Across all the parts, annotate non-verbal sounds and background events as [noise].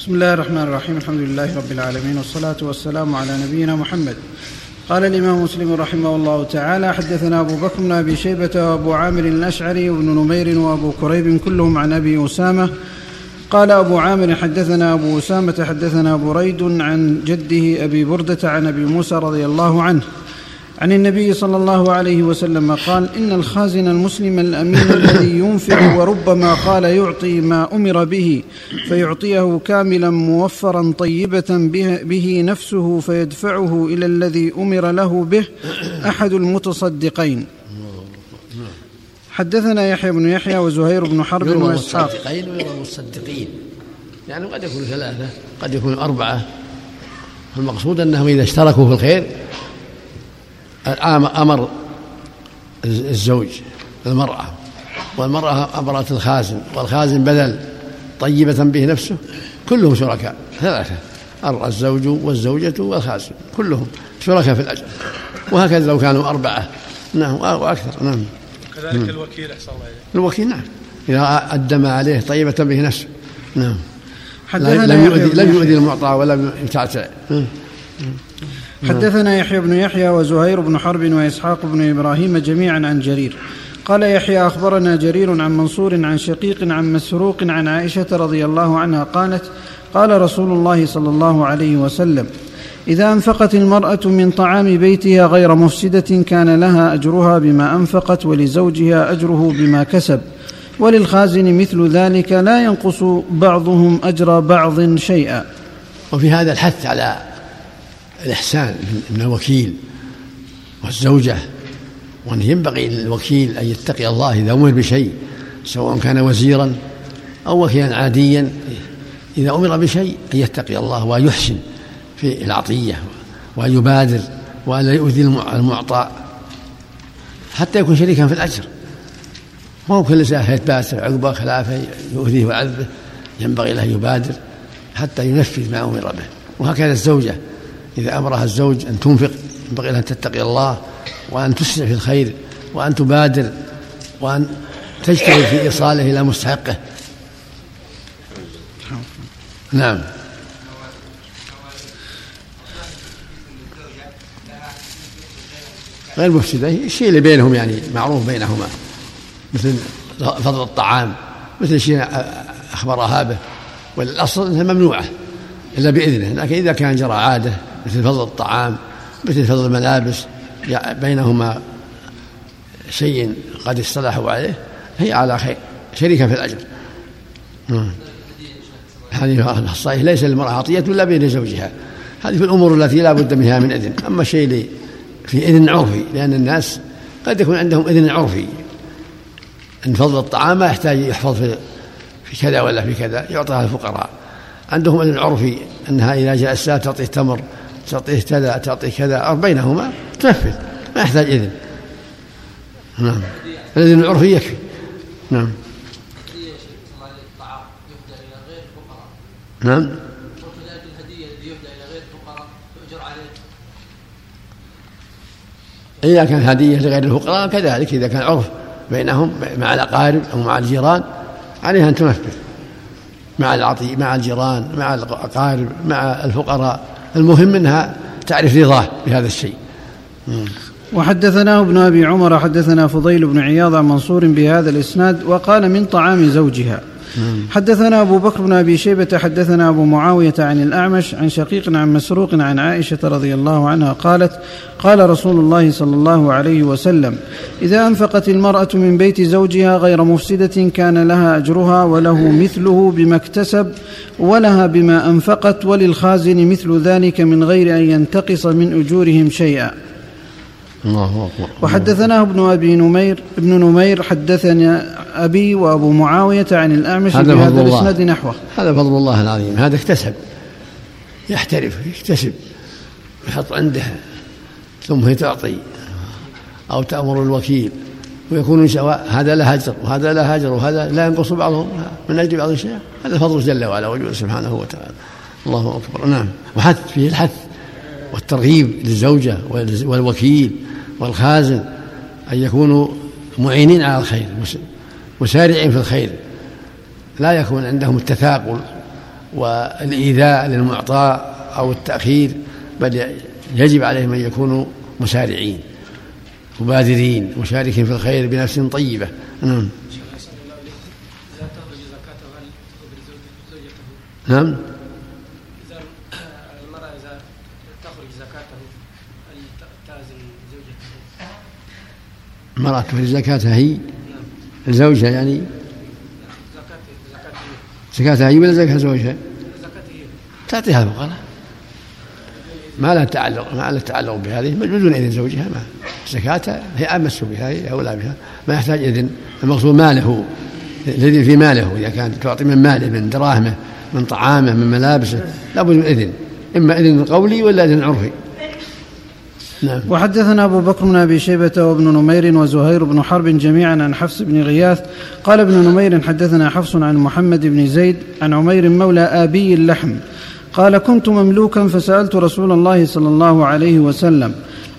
بسم الله الرحمن الرحيم. الحمد لله رب العالمين والصلاة والسلام على نبينا محمد. قال الإمام مسلم رحمه الله تعالى حدثنا أبو بكر بن أبي شيبة وأبو عامر الأشعري وابن نمير وأبو كريب كلهم عن أبي أسامة. قال أبو عامر حدثنا أبو أسامة حدثنا بريد عن جده أبي بردة عن أبي موسى رضي الله عنه. عن النبي صلى الله عليه وسلم قال إن الخازن المسلم الأمين [laughs] الذي ينفق وربما قال يعطي ما أمر به فيعطيه كاملا موفرا طيبة به, نفسه فيدفعه إلى الذي أمر له به [laughs] أحد المتصدقين. حدثنا يحيى بن يحيى وزهير بن حرب وإسحاق. المتصدقين؟ والمصدقين يعني قد يكون ثلاثة قد يكون أربعة. المقصود أنهم إذا اشتركوا في الخير أمر الزوج المرأة والمرأة أمرت الخازن والخازن بذل طيبة به نفسه كلهم شركاء ثلاثة الزوج والزوجة والخازن كلهم شركاء في الأجر. وهكذا لو كانوا أربعة نعم وأكثر نعم. كذلك. الوكيل أحسن الله الوكيل نعم. إذا أدى ما عليه طيبة به نفسه نعم. لم يؤذي لم يؤذي المعطى ولم يتعتع. نعم. حدثنا يحيى بن يحيى وزهير بن حرب وإسحاق بن إبراهيم جميعا عن جرير. قال يحيى أخبرنا جرير عن منصور عن شقيق عن مسروق عن عائشة رضي الله عنها قالت قال رسول الله صلى الله عليه وسلم إذا أنفقت المرأة من طعام بيتها غير مفسدة كان لها أجرها بما أنفقت ولزوجها أجره بما كسب. وللخازن مثل ذلك لا ينقص بعضهم أجر بعض شيئا. وفي هذا الحث على الإحسان من الوكيل والزوجة وأن ينبغي للوكيل أن يتقي الله إذا أمر بشيء سواء كان وزيرا أو وكيلا عاديا إذا أمر بشيء أن يتقي الله وأن يحسن في العطية وأن يبادر وأن لا يؤذي المعطى حتى يكون شريكا في الأجر. ما هو كل ساعة يتباسر عقبه خلافه يؤذيه ويعذبه ينبغي له يبادر حتى ينفذ ما أمر به. وهكذا الزوجة. إذا أمرها الزوج أن تنفق ينبغي أن تتقي الله وأن تسرع في الخير وأن تبادر وأن تجتهد في إيصاله إلى مستحقه. نعم. غير مفسدة الشيء اللي بينهم يعني معروف بينهما. مثل فضل الطعام مثل شيء أخبرها به والأصل أنها ممنوعة إلا بإذنه لكن إذا كان جرى عادة مثل فضل الطعام مثل فضل الملابس بينهما شيء قد اصطلحوا عليه هي على خير شريكة في الأجر. نعم. هذه الصحيح ليس للمرأة عطية إلا بين زوجها هذه في الأمور التي لا بد منها من إذن. أما شيء في إذن عرفي لأن الناس قد يكون عندهم إذن عرفي. أن فضل الطعام ما يحتاج يحفظ في في كذا ولا في كذا يعطيها الفقراء. عندهم إذن عرفي أنها إذا جاء الساعة تعطيه تمر تعطيه كذا تعطيه كذا أو بينهما تنفذ ما يحتاج إذن. نعم. الإذن العرفي يكفي. نعم. نعم. إذا كان هدية لغير الفقراء كذلك إذا كان عرف بينهم مع الأقارب أو مع الجيران عليها أن تنفذ. مع العطي مع الجيران مع الأقارب مع الفقراء. المهم إنها تعرف رضاه بهذا الشيء. وحدثناه ابن أبي عمر حدثنا فضيل بن عياض عن منصور بهذا الإسناد وقال من طعام زوجها. حدثنا أبو بكر بن أبي شيبة حدثنا أبو معاوية عن الأعمش عن شقيق عن مسروق عن عائشة رضي الله عنها قالت قال رسول الله صلى الله عليه وسلم إذا أنفقت المرأة من بيت زوجها غير مفسدة كان لها أجرها وله مثله بما اكتسب ولها بما أنفقت وللخازن مثل ذلك من غير أن ينتقص من أجورهم شيئا. الله أكبر. وحدثناه ابن أبي نمير ابن نمير حدثني أبي وأبو معاوية عن الأعمش هذا بهذا الإسناد نحوه. هذا فضل الله العظيم. هذا اكتسب. يحترف يكتسب. يحط عندها ثم هي تعطي. أو تأمر الوكيل. ويكونون سواء هذا له أجر وهذا له أجر وهذا لا ينقص بعضهم من أجل بعض الشيء. هذا فضل جل وعلا وجوده سبحانه وتعالى. الله أكبر. نعم. وحث فيه الحث والترغيب للزوجة والوكيل. والخازن أن يكونوا معينين على الخير مسارعين في الخير. لا يكون عندهم التثاقل والإيذاء للمعطى أو التأخير بل يجب عليهم أن يكونوا مسارعين مبادرين مشاركين في الخير بنفس طيبة. نعم. نعم إذا المرأة إذا تخرج زكاته هل تأذن زوجته؟ المرأة تخرج زكاتها هي زوجها يعني زكاتها هي ولا زكاة زوجها؟ تعطيها الفقراء ما لها تعلق ما لها تعلق بهذه. بدون اذن زوجها ما زكاتها هي أمس بها هي أولى بها. ما يحتاج اذن المقصود ماله الذي في ماله. إذا كانت تعطي من ماله من دراهمه من طعامه من ملابسه لابد من إذن. إما إذن قولي ولا إذن عرفي. نعم. وحدثنا أبو بكر بن أبي شيبة وابن نمير وزهير بن حرب جميعا عن حفص بن غياث. قال ابن نمير حدثنا حفص عن محمد بن زيد عن عمير مولى آبي اللحم. قال كنت مملوكا فسألت رسول الله صلى الله عليه وسلم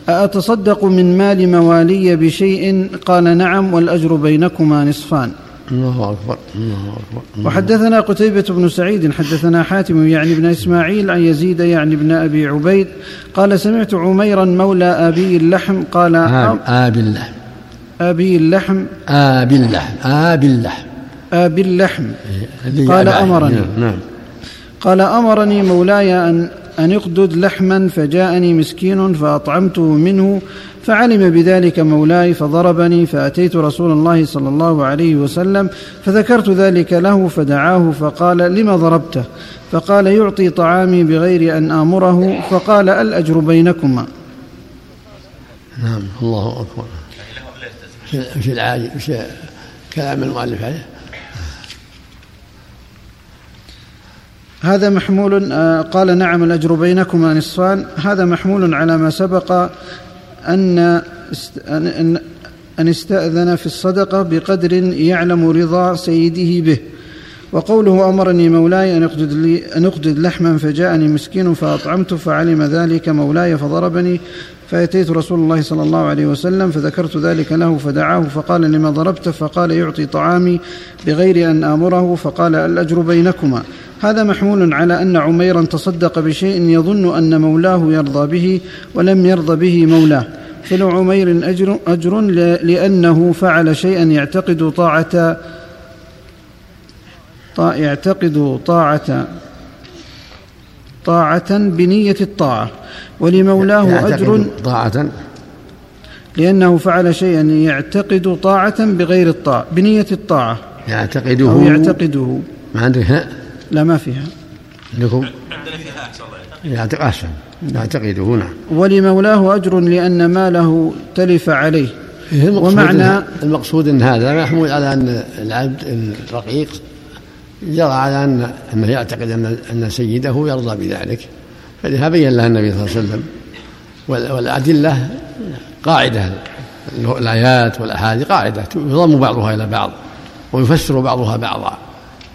أأتصدق من مال موالي بشيء؟ قال نعم والأجر بينكما نصفان. الله أكبر الله أكبر وحدثنا قتيبة بن سعيد حدثنا حاتم يعني بن إسماعيل عن يزيد يعني بن أبي عبيد قال سمعت عميرا مولى أبي اللحم قال آبي اللحم. أبي اللحم. آبي اللحم آبي اللحم. آبي اللحم. قال أمرني. نعم،, نعم. قال أمرني مولاي أن أن اقدد لحما فجاءني مسكين فأطعمته منه فعلم بذلك مولاي فضربني فأتيت رسول الله صلى الله عليه وسلم فذكرت ذلك له فدعاه فقال لم ضربته؟ فقال يعطي طعامي بغير أن آمره فقال الأجر بينكما. نعم الله أكبر. في العاجل كلام المؤلف عليه. هذا محمول آه، قال نعم الأجر بينكما نصفان. هذا محمول على ما سبق أن أن استأذن في الصدقة بقدر يعلم رضا سيده به. وقوله أمرني مولاي أن أقدد, لي أن أقدد لحما فجاءني مسكين فأطعمته فعلم ذلك مولاي فضربني فأتيت رسول الله صلى الله عليه وسلم فذكرت ذلك له فدعاه فقال لما ضربت؟ فقال يعطي طعامي بغير أن آمره فقال الأجر بينكما. هذا محمول على أن عميرا تصدق بشيء يظن أن مولاه يرضى به ولم يرضى به مولاه. فلعمير أجر, أجر لأنه فعل شيئا يعتقد طاعة يعتقد طاعة طاعة بنية الطاعة. ولمولاه أجر طاعة. لأنه فعل شيئا يعتقد طاعة بغير الطاعة بنية الطاعة. يعتقده. أو يعتقده. ما عندك؟ لا ما فيها. عندكم؟ يعتقد أحسن. يعتقده نعم ولمولاه أجر لأن ماله تلف عليه. ومعنى المقصود إن هذا محمول على أن العبد الرقيق جرى على ان أنه يعتقد ان أن سيده يرضى بذلك. فلذا بين له النبي صلى الله عليه وسلم. والأدلة قاعدة. الآيات والأحاديث قاعدة. يضم بعضها إلى بعض ويفسر بعضها بعضا.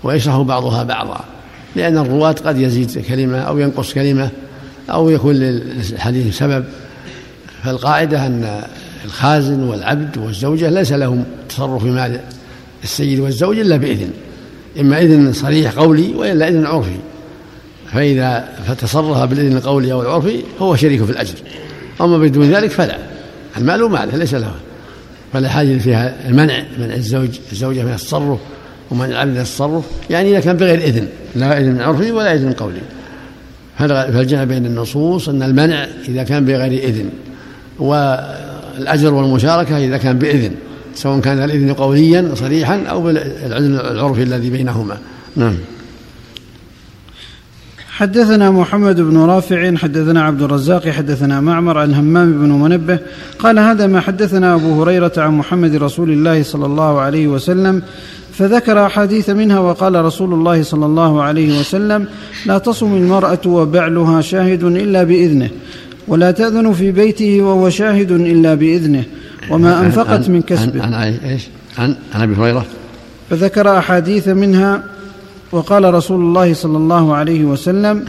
ويشرح بعضها بعضا لأن الرواة قد يزيد كلمة أو ينقص كلمة أو يكون للحديث سبب. فالقاعدة أن الخازن والعبد والزوجة ليس لهم تصرف في مال السيد والزوج إلا بإذن إما إذن صريح قولي وإلا إذن عرفي. فإذا فتصرف بالإذن القولي أو العرفي هو شريك في الأجر أما بدون ذلك فلا. المال ماله ليس له فلا حاجة فيها المنع منع الزوج الزوجة من التصرف. ومنع العبد من التصرف يعني إذا كان بغير إذن لا إذن عرفي ولا إذن قولي. فالجمع بين النصوص أن المنع إذا كان بغير إذن والأجر والمشاركة إذا كان بإذن سواء كان الإذن قوليا صريحا أو بالعلم العرفي الذي بينهما. نعم. حدثنا محمد بن رافع حدثنا عبد الرزاق حدثنا معمر عن همام بن منبه قال هذا ما حدثنا أبو هريرة عن محمد رسول الله صلى الله عليه وسلم فذكر أحاديث منها وقال رسول الله صلى الله عليه وسلم لا تصم المرأة وبعلها شاهد إلا بإذنه ولا تأذن في بيته وهو شاهد إلا بإذنه وما أنفقت من كسب. عن, عن إيش؟ عن عن أبي هريرة. فذكر أحاديث منها وقال رسول الله صلى الله عليه وسلم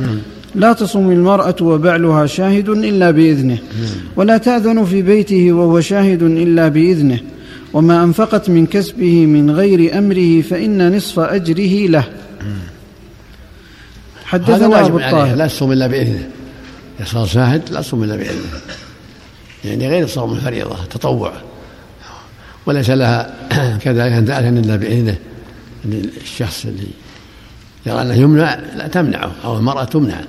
لا تصم المرأة وبعلها شاهد إلا بإذنه ولا تأذن في بيته وهو شاهد إلا بإذنه. وما أنفقت من كسبه من غير أمره فإن نصف أجره له. حدثنا أبو عليه الطاهر. لا تصوم إلا بإذنه. إذا صار شاهد لا تصوم إلا بإذنه. يعني غير صوم الفريضة تطوع. وليس لها [clears throat] كذلك أن تأذن إلا بإذنه. الشخص اللي يرى أنه يمنع لا تمنعه أو المرأة تمنع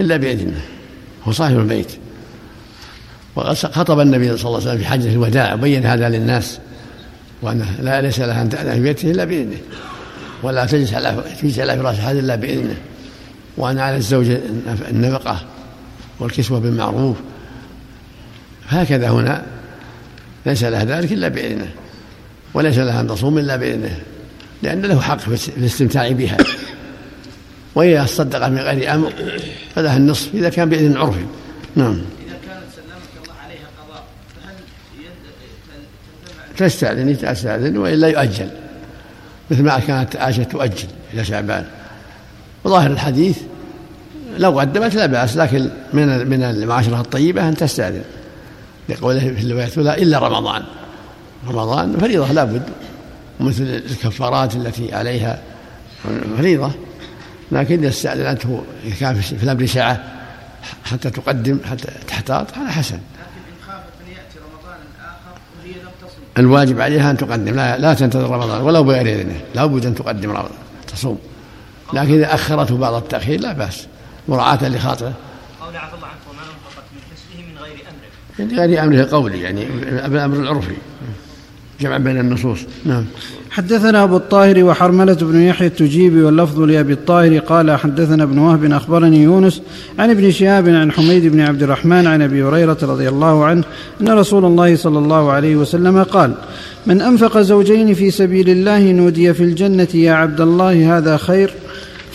إلا بإذنه. هو صاحب البيت. وقد خطب النبي صلى الله عليه وسلم في حجة الوداع وبين هذا للناس. وأنه لا ليس لها أن تأذن في بيته إلا بإذنه ولا تجلس على تجلس على فراش أحد إلا بإذنه. وأن على الزوج النفقة والكسوة بالمعروف. هكذا هنا ليس لها ذلك إلا بإذنه وليس لها أن تصوم إلا بإذنه لأن له حق في الاستمتاع بها. وإذا تصدق من غير أمر فلها النصف إذا كان بإذن عرفي نعم إذا كانت سلمك الله عليها قضاء فهل تستأذن تستأذن وإلا يؤجل مثل ما كانت عائشة تؤجل إلى شعبان. وظاهر الحديث لو قدمت لا بأس لكن من من المعاشرة الطيبة أن تستأذن. لقوله في الرواية الأولى إلا رمضان. رمضان فريضة لابد مثل الكفارات التي عليها فريضة لكن إذا استأذنته إذا كان في الأمر سعة حتى تقدم حتى تحتاط هذا حسن الواجب عليها أن تقدم. لا, لا تنتظر رمضان ولو بغير لا بد أن تقدم رمضان تصوم. لكن إذا أخرته بعض التأخير لا بأس. مراعاة لخاطره. قول عفى الله عنك وما أنفقت من كسبه من غير أمره. من غير أمره قولي يعني بالأمر العرفي. جمع بين النصوص. نعم. حدثنا أبو الطاهر وحرملة بن يحيى التجيبي واللفظ لأبي الطاهر قال حدثنا ابن وهب أخبرني يونس عن ابن شهاب عن حميد بن عبد الرحمن عن أبي هريرة رضي الله عنه أن رسول الله صلى الله عليه وسلم قال من أنفق زوجين في سبيل الله نودي في الجنة يا عبد الله هذا خير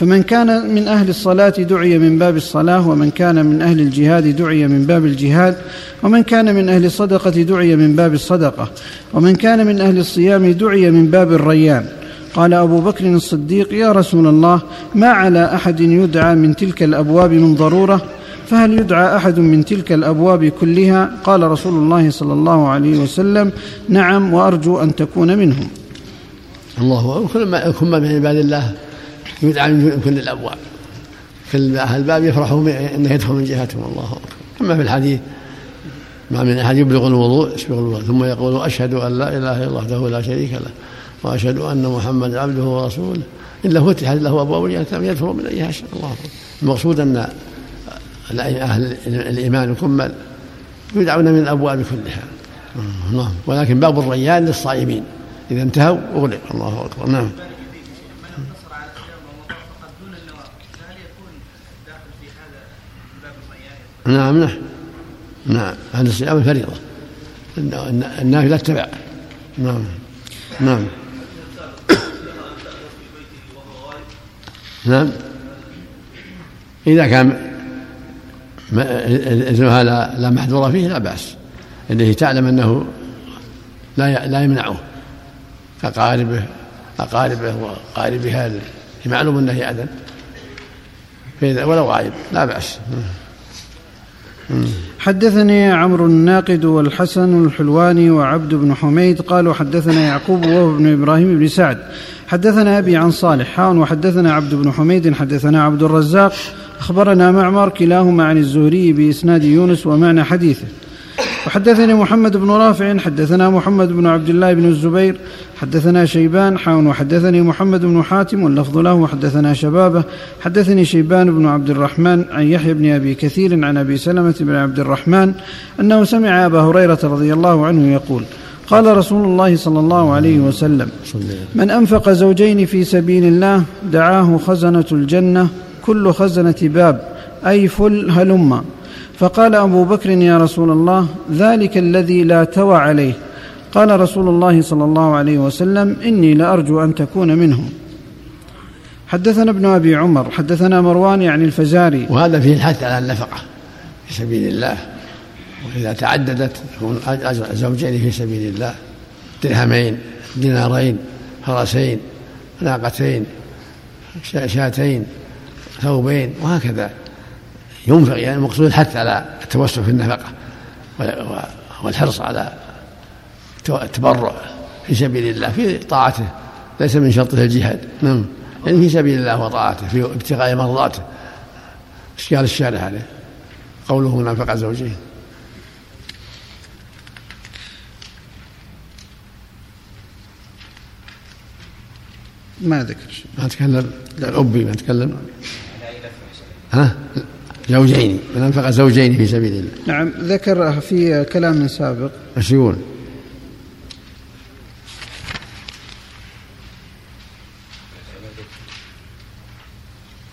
فمن كان من أهل الصلاة دعي من باب الصلاة ومن كان من أهل الجهاد دعي من باب الجهاد ومن كان من أهل الصدقة دعي من باب الصدقة ومن كان من أهل الصيام دعي من باب الريان. قال أبو بكر الصديق يا رسول الله ما على أحد يدعى من تلك الأبواب من ضرورة؟ فهل يدعى أحد من تلك الأبواب كلها؟ قال رسول الله صلى الله عليه وسلم نعم وأرجو أن تكون منهم. الله أكبر. كل ما من عباد الله. يدعى من كل الأبواب. كل أهل الباب يفرحوا أنه يدخل من جهتهم. الله أكبر. كما في الحديث ما من أحد يبلغ الوضوء يسبغ الوضوء ثم يقول أشهد أن لا إله إلا الله وحده لا شريك له وأشهد أن محمدا عبده ورسوله. الا فتحت له أبواب الجنه يدخل من ايها شاء الله المقصود أن أهل الإيمان الكمل يدعون من الأبواب كلها. نعم. ولكن باب الريان للصائمين. إذا انتهوا أغلق. الله أكبر. نعم. نعم نعم. نعم. هذا الصيام فريضة النافلة تبع نعم. نعم. نعم. إذا كان إذنها لا, لا محذور فيه لا بأس. الذي تعلم أنه لا لا يمنعه. كقاربه أقاربه وقاربها معلوم أنه يأذن. فإذا ولو غائب لا بأس. حدثني عمرو الناقد والحسن الحلواني وعبد بن حميد قالوا حدثنا يعقوب وهو بن إبراهيم بن سعد. حدثنا أبي عن صالح حان وحدثنا عبد بن حميد حدثنا عبد الرزاق. أخبرنا معمر كلاهما عن الزهري بإسناد يونس ومعنى حديثه. وحدثني محمد بن رافع حدثنا محمد بن عبد الله بن الزبير حدثنا شيبان حاون وحدثني محمد بن حاتم واللفظ له وحدثنا شبابه حدثني شيبان بن عبد الرحمن عن يحيى بن أبي كثير عن أبي سلمة بن عبد الرحمن أنه سمع أبا هريرة رضي الله عنه يقول قال رسول الله صلى الله عليه وسلم من أنفق زوجين في سبيل الله دعاه خزنة الجنة كل خزنة باب أي فل هلم. فقال أبو بكر يا رسول الله ذلك الذي لا توى عليه. قال رسول الله صلى الله عليه وسلم إني لأرجو أن تكون منهم حدثنا ابن أبي عمر حدثنا مروان يعني الفزاري. وهذا فيه الحث على النفقة في سبيل الله. وإذا تعددت يكون زوجين في سبيل الله درهمين دينارين فرسين ناقتين شاتين ثوبين وهكذا. ينفق يعني المقصود الحث على التوسع في النفقة والحرص على التبرع في سبيل الله في طاعته ليس من شرطه الجهاد. نعم. يعني في سبيل الله وطاعته في ابتغاء مرضاته. إشكال الشارع عليه. قوله نفق زوجين. ما ذكر ما تكلم. الأبي ما تكلم ها؟ زوجين من أنفق زوجين في سبيل الله. نعم ذكر في كلام سابق. إيش يقول؟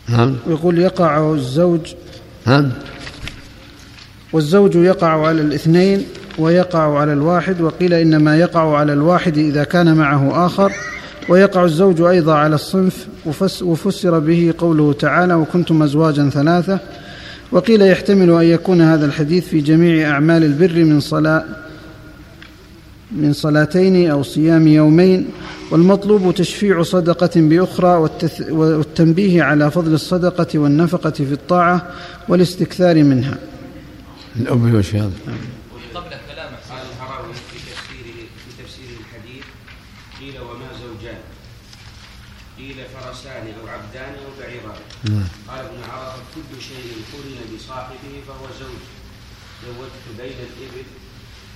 نعم. يقول يقع الزوج نعم. والزوج يقع على الاثنين ويقع على الواحد وقيل إنما يقع على الواحد إذا كان معه آخر. ويقع الزوج أيضا على الصنف وفس وفسر به قوله تعالى وكنتم أزواجا ثلاثة وقيل يحتمل أن يكون هذا الحديث في جميع أعمال البر من صلاة من صلاتين أو صيام يومين والمطلوب تشفيع صدقة بأخرى والتث- والتنبيه على فضل الصدقة والنفقة في الطاعة والاستكثار منها الأبي وش هذا؟ قبل كلام قال الهراوي في تفسيره في تفسير الحديث قيل وما زوجان قيل فرسان أو عبدان أو بعيران قال ابن عرفة كل شيء قرن بصاحبه فهو زوج. زوجت بين الإبل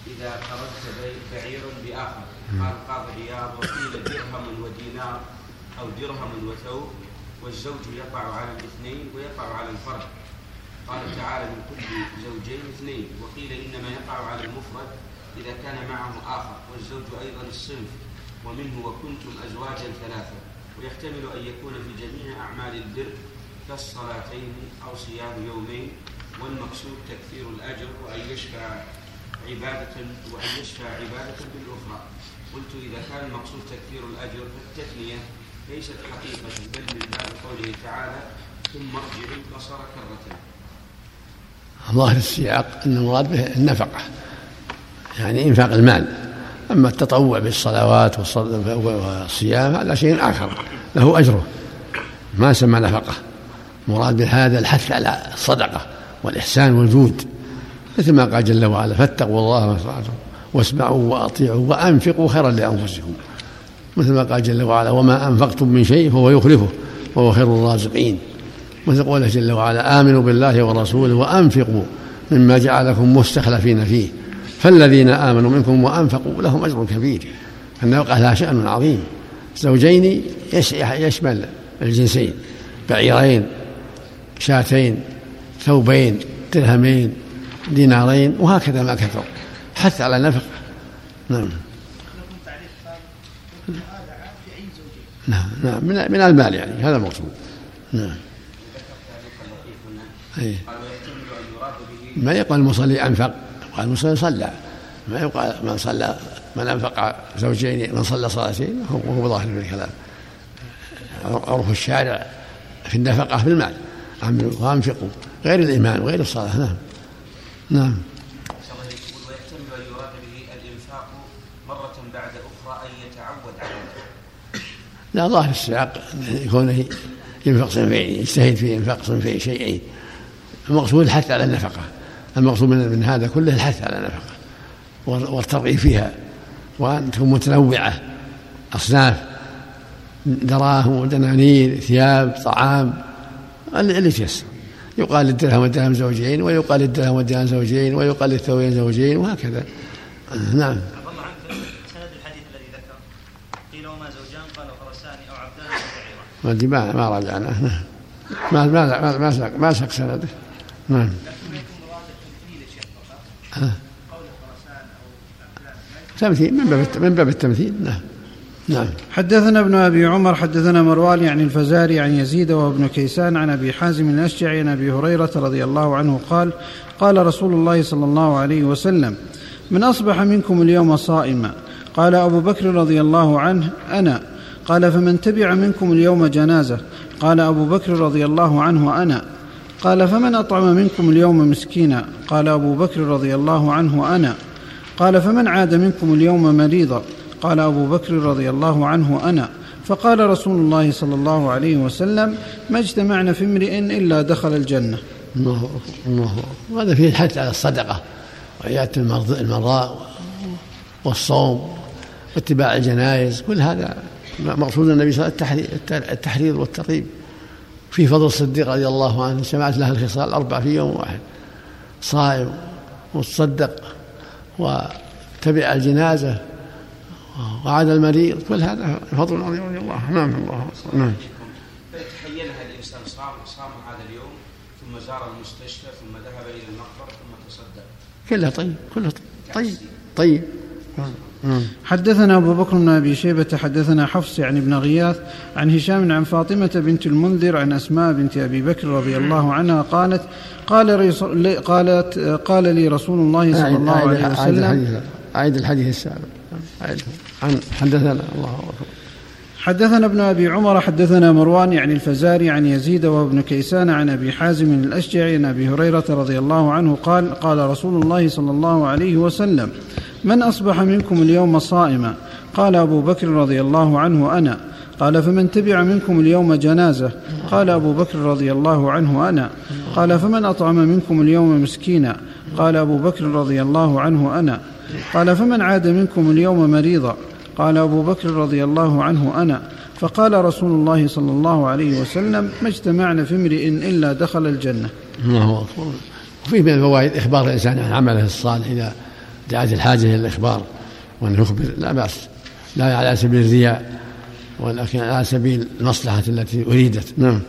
إذا قرنت بين بعير بآخر. قال قاضي عياض وقيل درهم ودينار أو درهم وثوب. والزوج يقع على الاثنين ويقع على الفرد. قال تعالى من كل زوجين اثنين. وقيل إنما يقع على المفرد إذا كان معه آخر. والزوج أيضا الصنف. ومنه وكنتم ازواجا ثلاثة. ويحتمل أن يكون في جميع أعمال البر كالصلاتين أو صيام يومين والمقصود تكثير الأجر وأن يشفع عبادة وأن يشفع عبادة بالأخرى. قلت إذا كان المقصود تكثير الأجر فالتثنيه ليست حقيقة بل من باب قوله تعالى ثم ارجع البصر كرتين ظاهر السياق أن المراد به النفقة يعني إنفاق المال. أما التطوع بالصلوات والصيام هذا شيء آخر له أجره. ما سمى نفقة. مراد بهذا الحث على الصدقة والإحسان والجود. مثل ما قال جل وعلا فاتقوا الله ما استطعتم واسمعوا وأطيعوا وأنفقوا خيرا لأنفسكم. مثل ما قال جل وعلا وما أنفقتم من شيء فهو يخلفه وهو خير الرازقين. مثل قوله جل وعلا آمنوا بالله ورسوله وأنفقوا مما جعلكم مستخلفين فيه. فالذين آمنوا منكم وأنفقوا لهم أجر كبير النفقة لها شأن عظيم. زوجين يش- يشمل الجنسين بعيرين شاتين ثوبين درهمين دينارين وهكذا ما كثر حتى على النفقة نعم. نعم نعم من من المال يعني هذا المقصود. نعم. ما يقال المصلي أنفق. قال المصلي صلى ما يقال من صلى من أنفق زوجين من صلى صلاتين هو ظاهر من الكلام. عرف الشارع في النفقة في المال. وانفقوا غير الإيمان وغير الصلاة. نعم. نعم. لا ظاهر السياق كونه ينفق صنفين يجتهد في انفاق صنفين شيئين. المقصود الحث على النفقة. المقصود من, من هذا كله الحث على النفقه وال- والترغيب فيها. وان تكون متنوعة. أصناف دراهم ودنانير ثياب طعام اللي تيسر. يقال للدرهم والدرهم زوجين ويقال للدرهم والدرهم زوجين ويقال للثوبين زوجين وهكذا. نعم. عفى الله عنك سند الحديث الذي ذكر قيل وما زوجان؟ قال فرسان أو عبدان أو بعيران. ما ما ما راجعناه نعم. ما ما ما ما سأق سنده. نعم. تمثيل من باب من باب التمثيل نعم. نعم. حدثنا ابن أبي عمر حدثنا مروان عن الفزاري عن يزيد وابن كيسان عن أبي حازم الأشجعي عن أبي هريرة رضي الله عنه قال قال رسول الله صلى الله عليه وسلم من أصبح منكم اليوم صائما. قال أبو بكر رضي الله عنه أنا. قال فمن تبع منكم اليوم جنازة. قال أبو بكر رضي الله عنه أنا. قال فمن أطعم منكم اليوم مسكينا؟ قال أبو بكر رضي الله عنه أنا. قال فمن عاد منكم اليوم مريضا؟ قال أبو بكر رضي الله عنه أنا. فقال رسول الله صلى الله عليه وسلم ما اجتمعنا في امرئ إلا دخل الجنة. الله الله. وهذا فيه الحث على الصدقة وعياده المرضى المرضى والصوم واتباع الجنائز كل هذا مقصود النبي صلى الله عليه وسلم التحريض والترغيب. في فضل الصديق رضي الله عنه سمعت له الخصال الأربع في يوم واحد. صائم وتصدق وتبع الجنازة وعاد المريض كل هذا فضل عظيم رضي الله نعم الله نعم. تخيلها الإنسان صام صام هذا اليوم ثم زار المستشفى ثم ذهب إلى المقبرة ثم تصدق. كلها طيب كلها طيب. طيب. حدثنا أبو بكر بن أبي شيبة حدثنا حفص يعني بن غياث عن هشام عن فاطمة بنت المنذر عن أسماء بنت أبي بكر رضي الله عنها قالت قال قالت قال لي رسول الله صلى الله عليه وسلم أعيد الحديث السابق. عن حدثنا الله أكبر. حدثنا ابن أبي عمر حدثنا مروان يعني الفزاري عن يزيد وابن كيسان عن أبي حازم الأشجعي عن أبي هريرة رضي الله عنه قال قال رسول الله صلى الله عليه وسلم من أصبح منكم اليوم صائما؟ قال أبو بكر رضي الله عنه أنا. قال فمن تبع منكم اليوم جنازة؟ قال أبو بكر رضي الله عنه أنا. قال فمن أطعم منكم اليوم مسكينا؟ قال أبو بكر رضي الله عنه أنا. قال فمن عاد منكم اليوم مريضا؟ قال أبو بكر رضي الله عنه أنا. فقال رسول الله صلى الله عليه وسلم ما اجتمعنا في امرئ إلا دخل الجنة. الله أكبر. وفيه من الفوائد إخبار الإنسان عن عمله الصالح إذا دعت الحاجة إلى الإخبار وان يخبر لا بأس. لا على سبيل الرياء ولكن على سبيل المصلحة التي أريدت. نعم.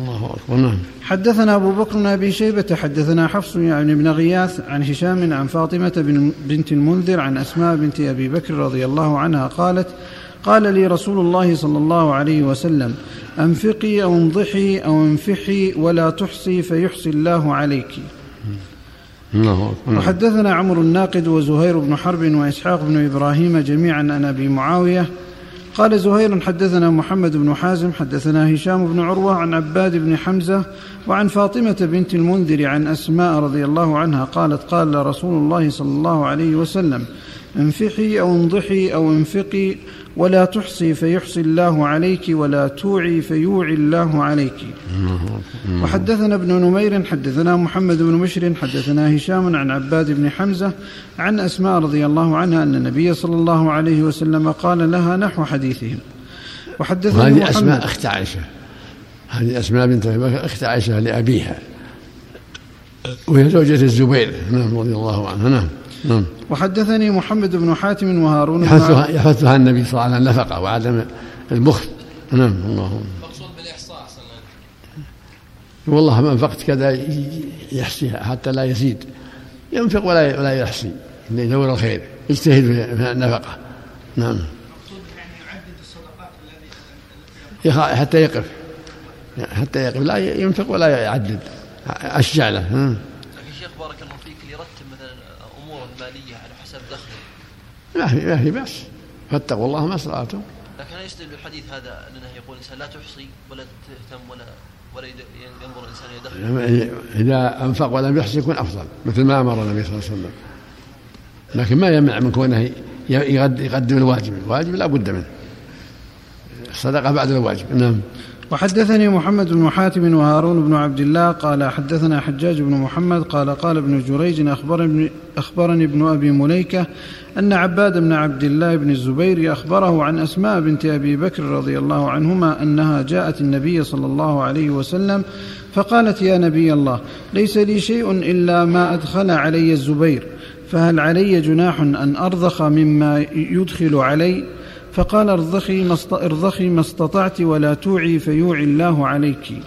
الله أكبر. نعم. حدثنا أبو بكر بن أبي شيبة حدثنا حفص يعني بن غياث عن هشام عن فاطمة بنت المنذر عن أسماء بنت أبي بكر رضي الله عنها قالت قال لي رسول الله صلى الله عليه وسلم أنفقي أو انضحي أو انفحي ولا تحصي فيحصي الله عليك. وحدثنا عمرو الناقد وزهير بن حرب وإسحاق بن إبراهيم جميعا عن أبي معاوية. قال زهير حدثنا محمد بن حازم حدثنا هشام بن عروة عن عباد بن حمزة وعن فاطمة بنت المنذر عن أسماء رضي الله عنها قالت قال رسول الله صلى الله عليه وسلم انفحي أو انضحي أو انفقي ولا تحصي فيحصي الله عليك ولا توعي فيوعي الله عليك. وحدثنا ابن نمير حدثنا محمد بن مشر حدثنا هشام عن عباد بن حمزة عن أسماء رضي الله عنها أن النبي صلى الله عليه وسلم قال لها نحو حديثهم. وحدثنا هذه أسماء أخت عائشة. هذه أسماء بنت أبي بكر أخت عائشة لأبيها. وهي زوجة الزبير نعم رضي الله عنها نعم. نعم. وحدثني محمد بن حاتم وهارون يحثها, يحثها النبي صلى الله عليه وسلم النفقة وعدم البخل نعم الله. المقصود بالإحصاء والله ما انفقت كذا يحصيها حتى لا يزيد. ينفق ولا ولا يحصي. يدور الخير. يجتهد في النفقة. نعم. حتى يقف. حتى يقف. لا ينفق ولا يعدد. أشجع له. لكن شيخ بارك الله فيك يرتب مثلا أموره المالية على حسب دخله. ما في ما في بأس. فاتقوا الله ما استطعتم. لكن يستدل الحديث هذا أنه يقول الإنسان لا تحصي ولا تهتم ولا ولا ينظر الإنسان يدخل إذا أنفق ولم يحصي يكون أفضل مثل ما أمر النبي صلى الله عليه وسلم. لكن ما يمنع من كونه يقدم الواجب. الواجب لا بد منه. الصدقة بعد الواجب. نعم. وحدثني محمد بن حاتم وهارون بن عبد الله قال حدثنا حجاج بن محمد قال قال ابن جريج أخبرني, أخبرني ابن أبي مليكة أن عباد بن عبد الله بن الزبير أخبره عن أسماء بنت أبي بكر رضي الله عنهما أنها جاءت النبي صلى الله عليه وسلم فقالت يا نبي الله ليس لي شيء إلا ما أدخل علي الزبير فهل علي جناح أن أرضخ مما يدخل علي؟ فقال ارضخي ما ارضخي ما استطعت ولا توعي فيوعي الله عليك.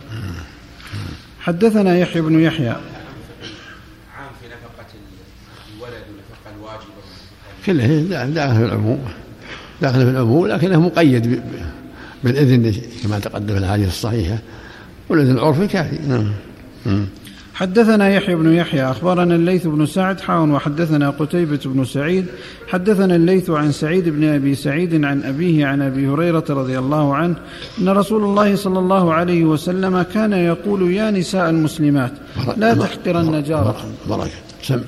حدثنا يحيى بن يحيى. عام في نفقة الولد والنفقة الواجبة كله داخل في العموم داخل في العموم لكنه مقيد بالإذن كما تقدم في الأحاديث الصحيحة والإذن العرفي كافي نعم. حدثنا يحيى بن يحيى أخبرنا الليث بن سعد حاون وحدثنا قتيبة بن سعيد. حدثنا الليث عن سعيد بن أبي سعيد عن أبيه عن أبي هريرة رضي الله عنه أن رسول الله صلى الله عليه وسلم كان يقول يا نساء المسلمات لا تحقرن جارة بركة سم